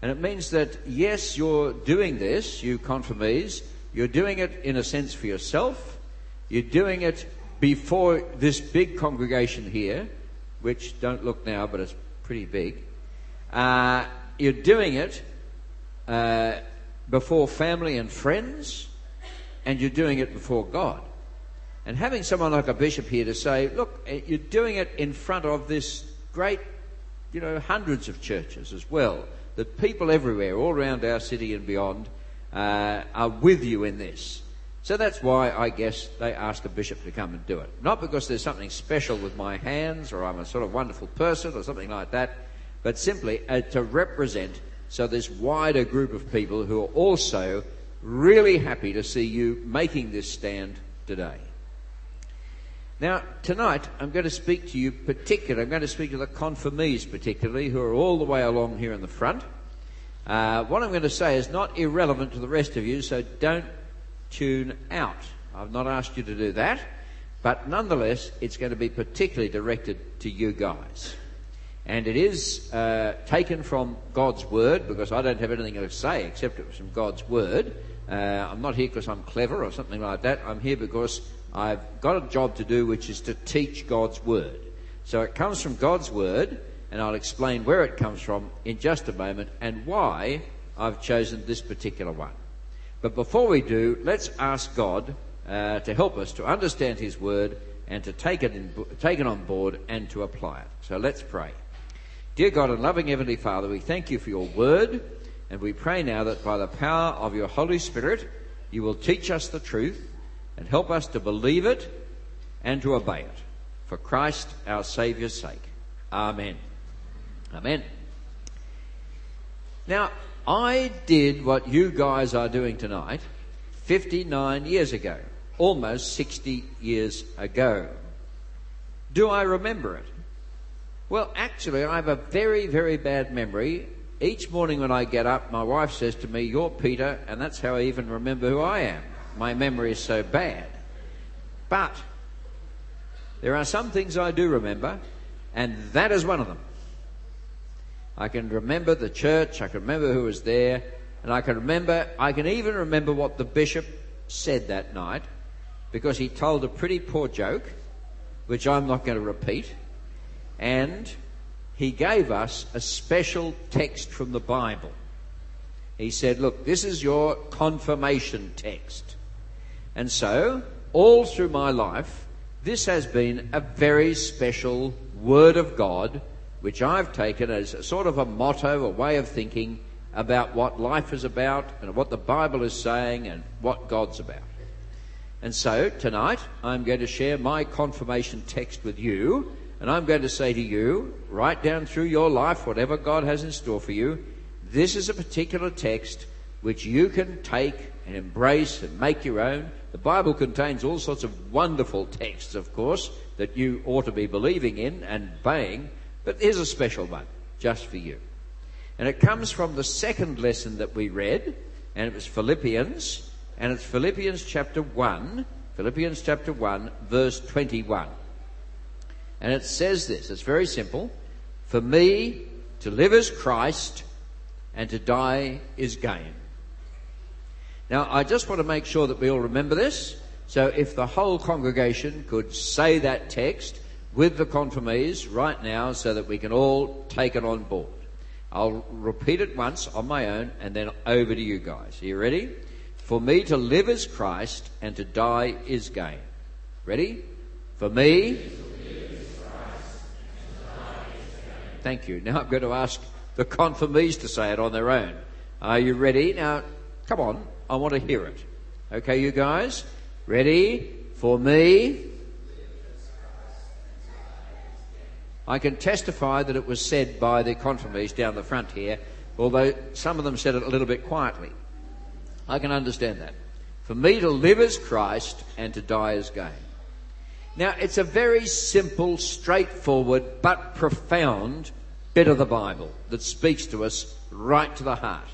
And it means that, yes, you're doing this, you confirmees, you're doing it in a sense for yourself, you're doing it before this big congregation here, which don't look now, but it's pretty big. Uh, you're doing it uh, before family and friends, and you're doing it before God. And having someone like a bishop here to say, look, eh, you're doing it in front of this great, you know, hundreds of churches as well, that people everywhere, all around our city and beyond, uh, are with you in this. So that's why I guess they asked a bishop to come and do it. Not because there's something special with my hands or I'm a sort of wonderful person or something like that, but simply uh, to represent so this wider group of people who are also really happy to see you making this stand today. Now, tonight I'm going to speak to you particularly, I'm going to speak to the confirmees particularly, who are all the way along here in the front. Uh, what I'm going to say is not irrelevant to the rest of you, so don't tune out. I've not asked you to do that, but nonetheless, it's going to be particularly directed to you guys. And it is uh, taken from God's Word, because I don't have anything to say except it was from God's Word. Uh, I'm not here because I'm clever or something like that. I'm here because I've got a job to do, which is to teach God's Word. So it comes from God's Word, and I'll explain where it comes from in just a moment and why I've chosen this particular one. But before we do, let's ask God uh, to help us to understand His Word and to take it, in, take it on board and to apply it. So let's pray. Dear God and loving Heavenly Father, we thank you for your Word, and we pray now that by the power of your Holy Spirit, you will teach us the truth and help us to believe it and to obey it. For Christ our Saviour's sake. Amen. Amen. Now, I did what you guys are doing tonight 59 years ago, almost 60 years ago. Do I remember it? Well, actually, I have a very, very bad memory. Each morning when I get up, my wife says to me, You're Peter, and that's how I even remember who I am. My memory is so bad. But there are some things I do remember, and that is one of them. I can remember the church, I can remember who was there, and I can remember, I can even remember what the bishop said that night, because he told a pretty poor joke, which I'm not going to repeat, and he gave us a special text from the Bible. He said, Look, this is your confirmation text. And so, all through my life, this has been a very special Word of God which I've taken as a sort of a motto, a way of thinking about what life is about and what the Bible is saying and what God's about. And so tonight I'm going to share my confirmation text with you and I'm going to say to you, right down through your life, whatever God has in store for you, this is a particular text which you can take and embrace and make your own. The Bible contains all sorts of wonderful texts, of course, that you ought to be believing in and obeying, but there's a special one, just for you. And it comes from the second lesson that we read, and it was Philippians, and it's Philippians chapter 1, Philippians chapter 1, verse 21. And it says this, it's very simple. For me, to live is Christ, and to die is gain. Now, I just want to make sure that we all remember this. So if the whole congregation could say that text, with the confirmees right now so that we can all take it on board. I'll repeat it once on my own and then over to you guys. Are you ready? For me to live is Christ and to die is gain. Ready? For me. Thank you. Now I'm going to ask the confirmees to say it on their own. Are you ready? Now, come on. I want to hear it. Okay, you guys? Ready? For me. I can testify that it was said by the confirmees down the front here, although some of them said it a little bit quietly. I can understand that. For me to live as Christ and to die as gain. Now, it's a very simple, straightforward, but profound bit of the Bible that speaks to us right to the heart.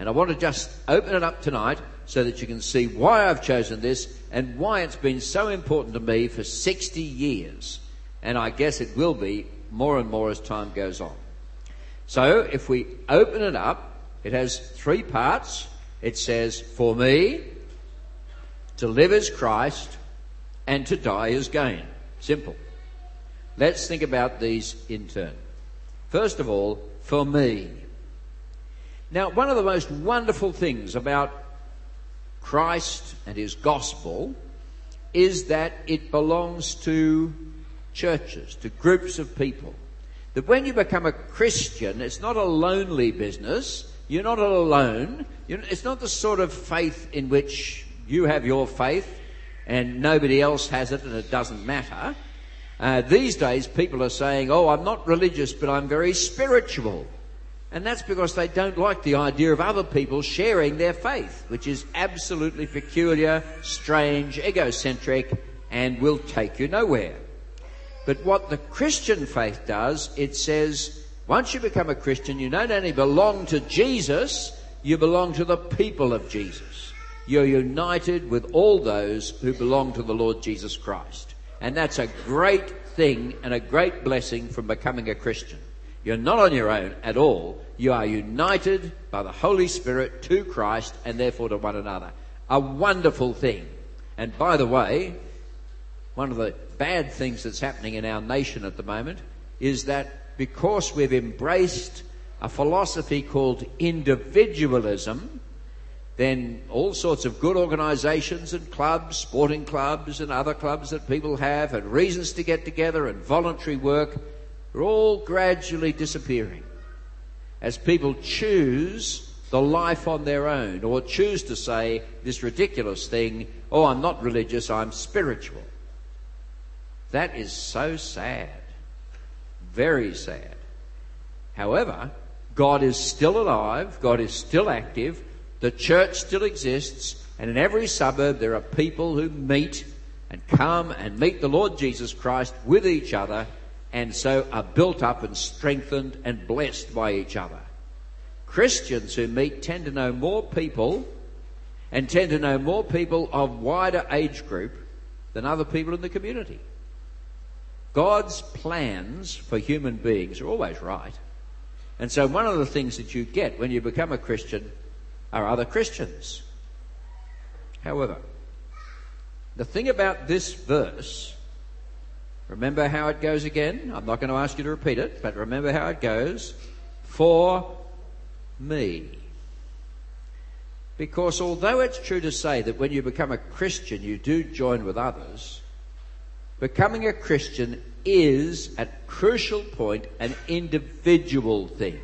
And I want to just open it up tonight so that you can see why I've chosen this and why it's been so important to me for 60 years and I guess it will be more and more as time goes on. So if we open it up It has three parts. It says, For me, to live is Christ, and to die is gain. Simple. Let's think about these in turn. First of all, for me. Now, one of the most wonderful things about Christ and his gospel is that it belongs to churches, to groups of people. That when you become a Christian, it's not a lonely business. You're not alone. It's not the sort of faith in which you have your faith and nobody else has it and it doesn't matter. Uh, these days, people are saying, Oh, I'm not religious, but I'm very spiritual. And that's because they don't like the idea of other people sharing their faith, which is absolutely peculiar, strange, egocentric, and will take you nowhere. But what the Christian faith does, it says, once you become a Christian, you not only belong to Jesus, you belong to the people of Jesus. You're united with all those who belong to the Lord Jesus Christ. And that's a great thing and a great blessing from becoming a Christian. You're not on your own at all. You are united by the Holy Spirit to Christ and therefore to one another. A wonderful thing. And by the way, one of the bad things that's happening in our nation at the moment is that because we've embraced a philosophy called individualism, then all sorts of good organisations and clubs, sporting clubs and other clubs that people have, and reasons to get together and voluntary work are all gradually disappearing as people choose the life on their own or choose to say this ridiculous thing, oh, I'm not religious, I'm spiritual. That is so sad. Very sad. However, God is still alive, God is still active, the church still exists, and in every suburb there are people who meet and come and meet the Lord Jesus Christ with each other and so are built up and strengthened and blessed by each other. Christians who meet tend to know more people and tend to know more people of wider age group than other people in the community. God's plans for human beings are always right. And so one of the things that you get when you become a Christian are other Christians. However, the thing about this verse Remember how it goes again? I'm not going to ask you to repeat it, but remember how it goes. For me. Because although it's true to say that when you become a Christian, you do join with others, becoming a Christian is, at crucial point, an individual thing.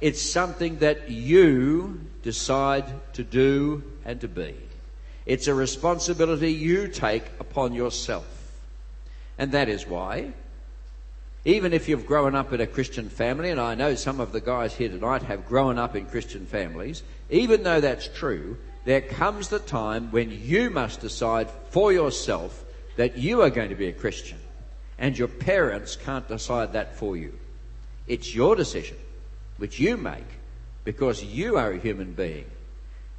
It's something that you decide to do and to be. It's a responsibility you take upon yourself. And that is why, even if you've grown up in a Christian family, and I know some of the guys here tonight have grown up in Christian families, even though that's true, there comes the time when you must decide for yourself that you are going to be a Christian. And your parents can't decide that for you. It's your decision, which you make, because you are a human being.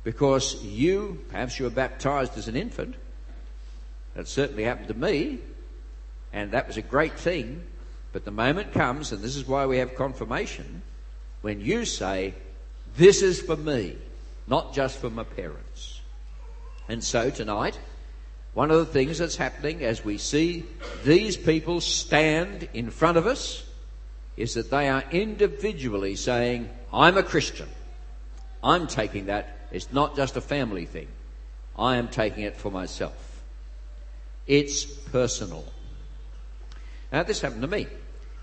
Because you, perhaps you were baptized as an infant. That certainly happened to me. And that was a great thing. But the moment comes, and this is why we have confirmation, when you say, This is for me, not just for my parents. And so tonight, one of the things that's happening as we see these people stand in front of us is that they are individually saying, I'm a Christian. I'm taking that. It's not just a family thing. I am taking it for myself. It's personal. Now, this happened to me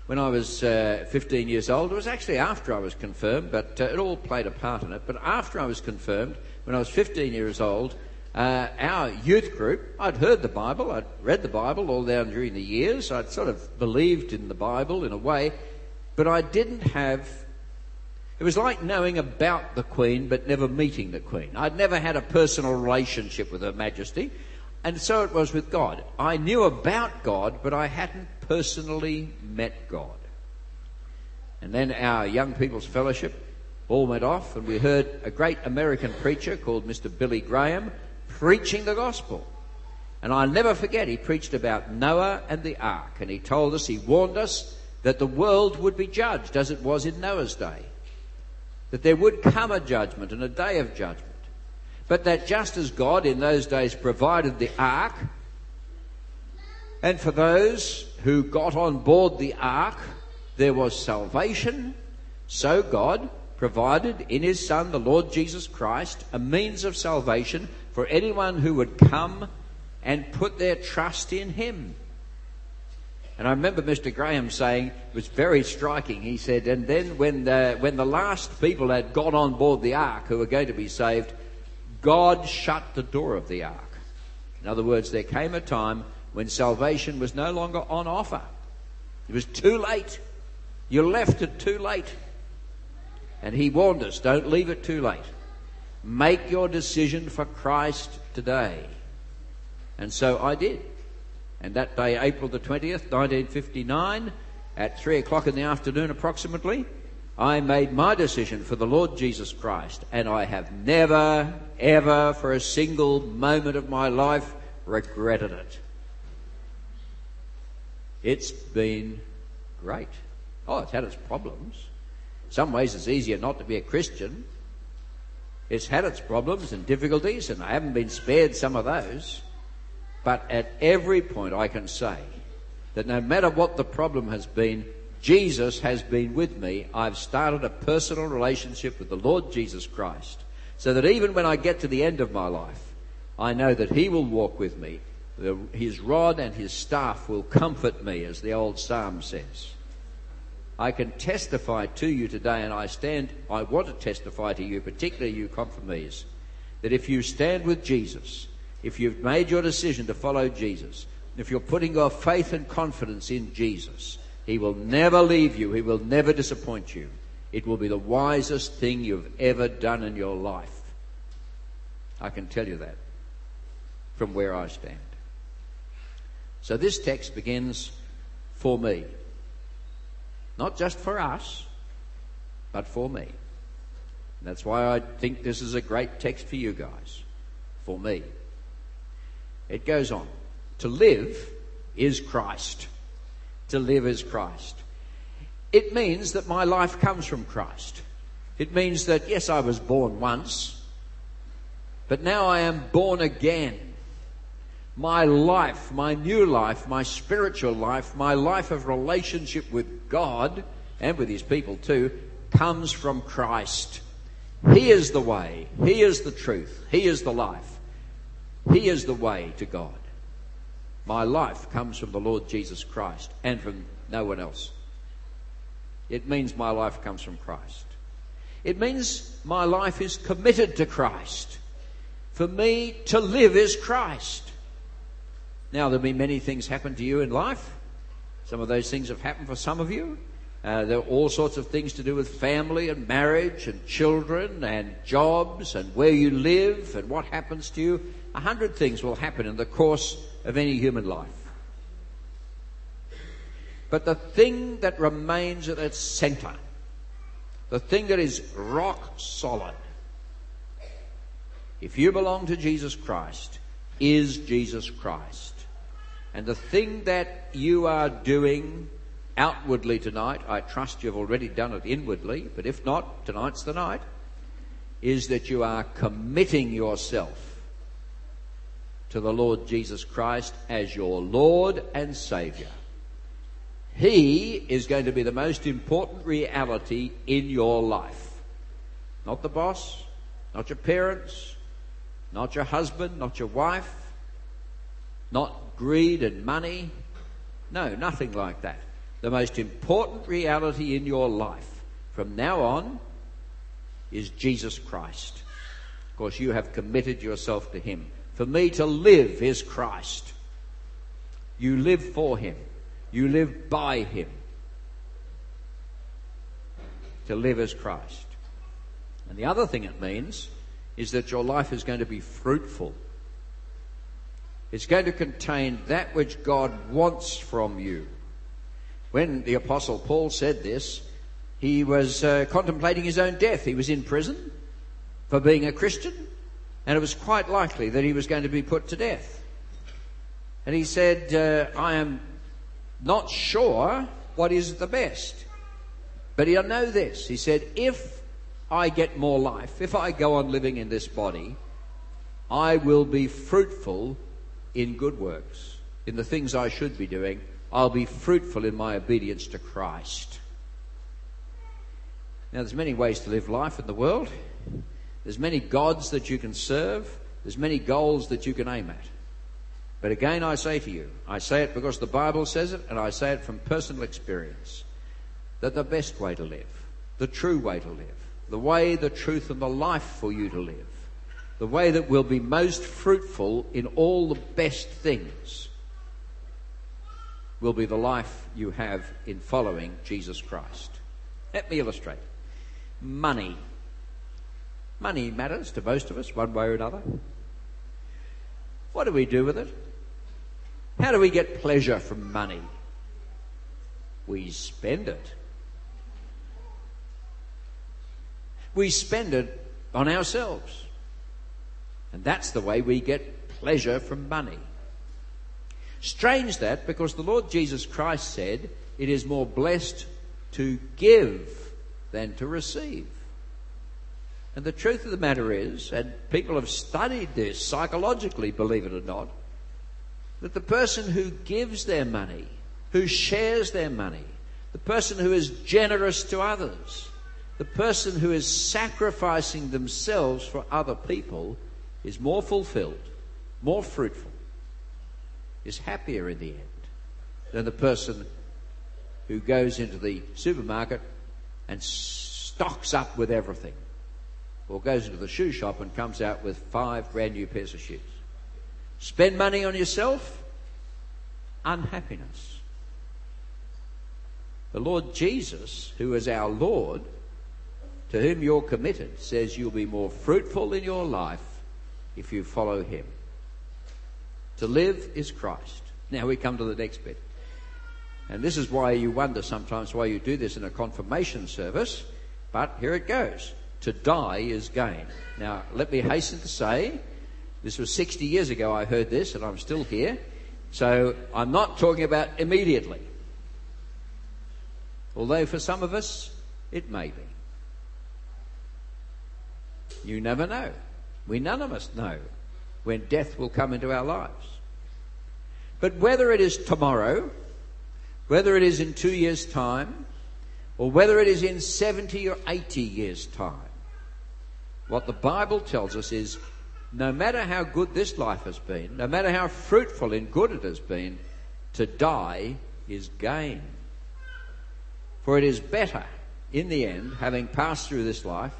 when I was uh, 15 years old. It was actually after I was confirmed, but uh, it all played a part in it. But after I was confirmed, when I was 15 years old, uh, our youth group, I'd heard the Bible, I'd read the Bible all down during the years, I'd sort of believed in the Bible in a way, but I didn't have. It was like knowing about the Queen but never meeting the Queen. I'd never had a personal relationship with Her Majesty. And so it was with God. I knew about God, but I hadn't personally met God. And then our Young People's Fellowship all went off, and we heard a great American preacher called Mr. Billy Graham preaching the gospel. And I'll never forget, he preached about Noah and the ark, and he told us, he warned us that the world would be judged as it was in Noah's day. that there would come a judgment and a day of judgment. But that just as God in those days provided the ark, and for those who got on board the ark, there was salvation, so God provided in His Son, the Lord Jesus Christ, a means of salvation for anyone who would come and put their trust in Him. And I remember Mr. Graham saying, it was very striking. He said, and then when the, when the last people had got on board the ark who were going to be saved, God shut the door of the ark. In other words, there came a time when salvation was no longer on offer. It was too late. You left it too late. And he warned us, don't leave it too late. Make your decision for Christ today. And so I did. And that day, April the 20th, 1959, at 3 o'clock in the afternoon approximately, I made my decision for the Lord Jesus Christ. And I have never, ever, for a single moment of my life, regretted it. It's been great. Oh, it's had its problems. In some ways, it's easier not to be a Christian. It's had its problems and difficulties, and I haven't been spared some of those. But at every point, I can say that no matter what the problem has been, Jesus has been with me. I've started a personal relationship with the Lord Jesus Christ. So that even when I get to the end of my life, I know that He will walk with me. His rod and His staff will comfort me, as the old psalm says. I can testify to you today, and I stand, I want to testify to you, particularly you confirmees, that if you stand with Jesus, if you've made your decision to follow Jesus, if you're putting your faith and confidence in Jesus, He will never leave you. He will never disappoint you. It will be the wisest thing you've ever done in your life. I can tell you that from where I stand. So this text begins for me. Not just for us, but for me. And that's why I think this is a great text for you guys. For me. It goes on. To live is Christ. To live is Christ. It means that my life comes from Christ. It means that, yes, I was born once, but now I am born again. My life, my new life, my spiritual life, my life of relationship with God and with His people too, comes from Christ. He is the way. He is the truth. He is the life. He is the way to God. My life comes from the Lord Jesus Christ and from no one else. It means my life comes from Christ. It means my life is committed to Christ. For me to live is Christ. Now, there'll be many things happen to you in life. Some of those things have happened for some of you. Uh, there are all sorts of things to do with family and marriage and children and jobs and where you live and what happens to you. A hundred things will happen in the course of any human life. But the thing that remains at its center, the thing that is rock solid, if you belong to Jesus Christ, is Jesus Christ. And the thing that you are doing outwardly tonight, I trust you've already done it inwardly, but if not, tonight's the night, is that you are committing yourself to the Lord Jesus Christ as your Lord and Saviour. He is going to be the most important reality in your life. Not the boss, not your parents, not your husband, not your wife, not greed and money. No, nothing like that. The most important reality in your life from now on is Jesus Christ. Of course, you have committed yourself to Him. For me to live is Christ. You live for Him. You live by Him. To live as Christ. And the other thing it means is that your life is going to be fruitful. It's going to contain that which God wants from you. When the Apostle Paul said this, he was uh, contemplating his own death. He was in prison for being a Christian and it was quite likely that he was going to be put to death. And he said, uh, I am not sure what is the best. But he'll know this. He said, if I get more life, if I go on living in this body, I will be fruitful in good works, in the things I should be doing. I'll be fruitful in my obedience to Christ. Now, there's many ways to live life in the world. There's many gods that you can serve. There's many goals that you can aim at. But again, I say to you, I say it because the Bible says it, and I say it from personal experience, that the best way to live, the true way to live, the way, the truth, and the life for you to live, the way that will be most fruitful in all the best things, will be the life you have in following Jesus Christ. Let me illustrate. Money. Money matters to most of us, one way or another. What do we do with it? How do we get pleasure from money? We spend it. We spend it on ourselves. And that's the way we get pleasure from money. Strange that because the Lord Jesus Christ said it is more blessed to give than to receive. And the truth of the matter is, and people have studied this psychologically, believe it or not, that the person who gives their money, who shares their money, the person who is generous to others, the person who is sacrificing themselves for other people is more fulfilled, more fruitful, is happier in the end than the person who goes into the supermarket and stocks up with everything or goes into the shoe shop and comes out with five brand new pairs of shoes. Spend money on yourself, unhappiness. The Lord Jesus, who is our Lord, to whom you're committed, says you'll be more fruitful in your life if you follow him. To live is Christ. Now we come to the next bit. And this is why you wonder sometimes why you do this in a confirmation service, but here it goes to die is gain. Now, let me hasten to say, this was 60 years ago I heard this, and I'm still here. So I'm not talking about immediately. Although for some of us, it may be. You never know. We none of us know when death will come into our lives. But whether it is tomorrow, whether it is in two years' time, or whether it is in 70 or 80 years' time, what the Bible tells us is no matter how good this life has been, no matter how fruitful and good it has been, to die is gain. For it is better, in the end, having passed through this life,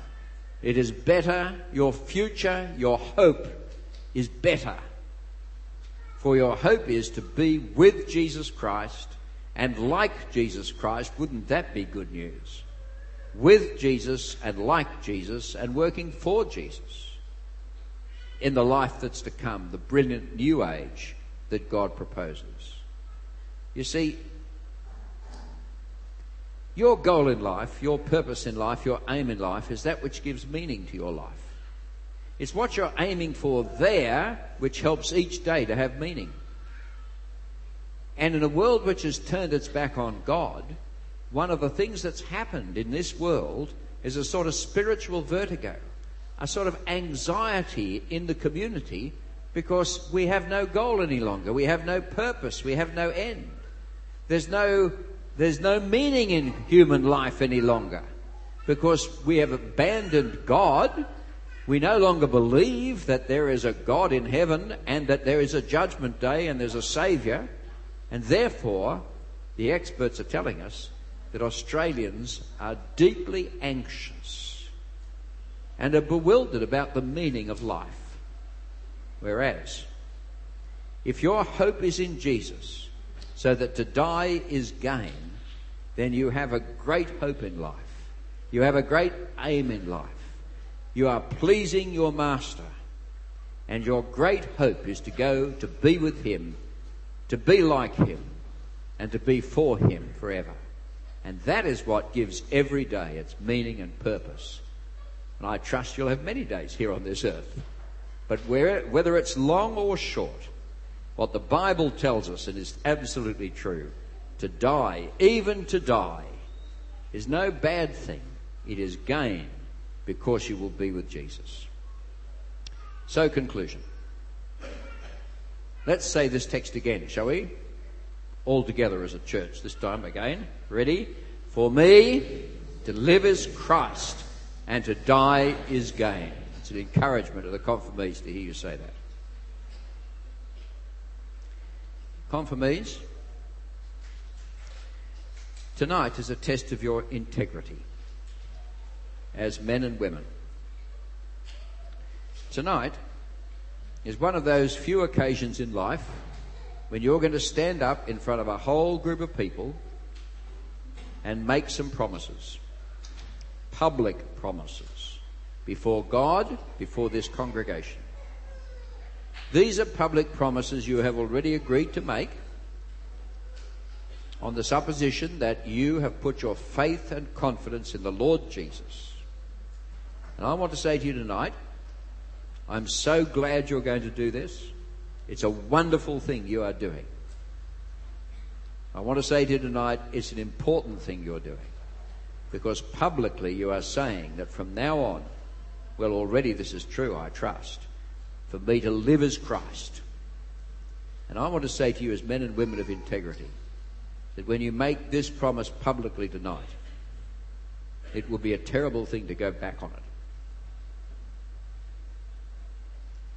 it is better, your future, your hope is better. For your hope is to be with Jesus Christ and like Jesus Christ. Wouldn't that be good news? with Jesus and like Jesus and working for Jesus in the life that's to come, the brilliant new age that God proposes. You see, your goal in life, your purpose in life, your aim in life is that which gives meaning to your life. It's what you're aiming for there which helps each day to have meaning. And in a world which has turned its back on God, one of the things that's happened in this world is a sort of spiritual vertigo, a sort of anxiety in the community because we have no goal any longer. We have no purpose. We have no end. There's no, there's no meaning in human life any longer because we have abandoned God. We no longer believe that there is a God in heaven and that there is a judgment day and there's a Savior. And therefore, the experts are telling us that Australians are deeply anxious and are bewildered about the meaning of life. Whereas, if your hope is in Jesus, so that to die is gain, then you have a great hope in life. You have a great aim in life. You are pleasing your Master. And your great hope is to go to be with Him, to be like Him, and to be for Him forever. And that is what gives every day its meaning and purpose. And I trust you'll have many days here on this earth. But where, whether it's long or short, what the Bible tells us, and is absolutely true, to die, even to die, is no bad thing. It is gain because you will be with Jesus. So, conclusion. Let's say this text again, shall we? All together as a church, this time again. Ready? For me, to live is Christ, and to die is gain. It's an encouragement to the confirmees to hear you say that. Confirmees, tonight is a test of your integrity as men and women. Tonight is one of those few occasions in life when you're going to stand up in front of a whole group of people and make some promises, public promises, before God, before this congregation. These are public promises you have already agreed to make on the supposition that you have put your faith and confidence in the Lord Jesus. And I want to say to you tonight, I'm so glad you're going to do this. It's a wonderful thing you are doing. I want to say to you tonight, it's an important thing you're doing. Because publicly you are saying that from now on, well, already this is true, I trust, for me to live as Christ. And I want to say to you, as men and women of integrity, that when you make this promise publicly tonight, it will be a terrible thing to go back on it.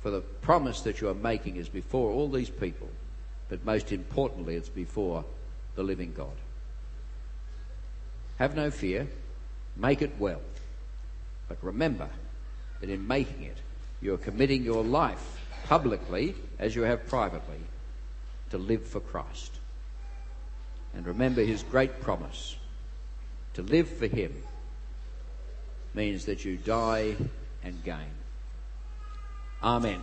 For the promise that you are making is before all these people, but most importantly, it's before the living God. Have no fear, make it well. But remember that in making it, you are committing your life publicly, as you have privately, to live for Christ. And remember his great promise to live for him means that you die and gain. Amen.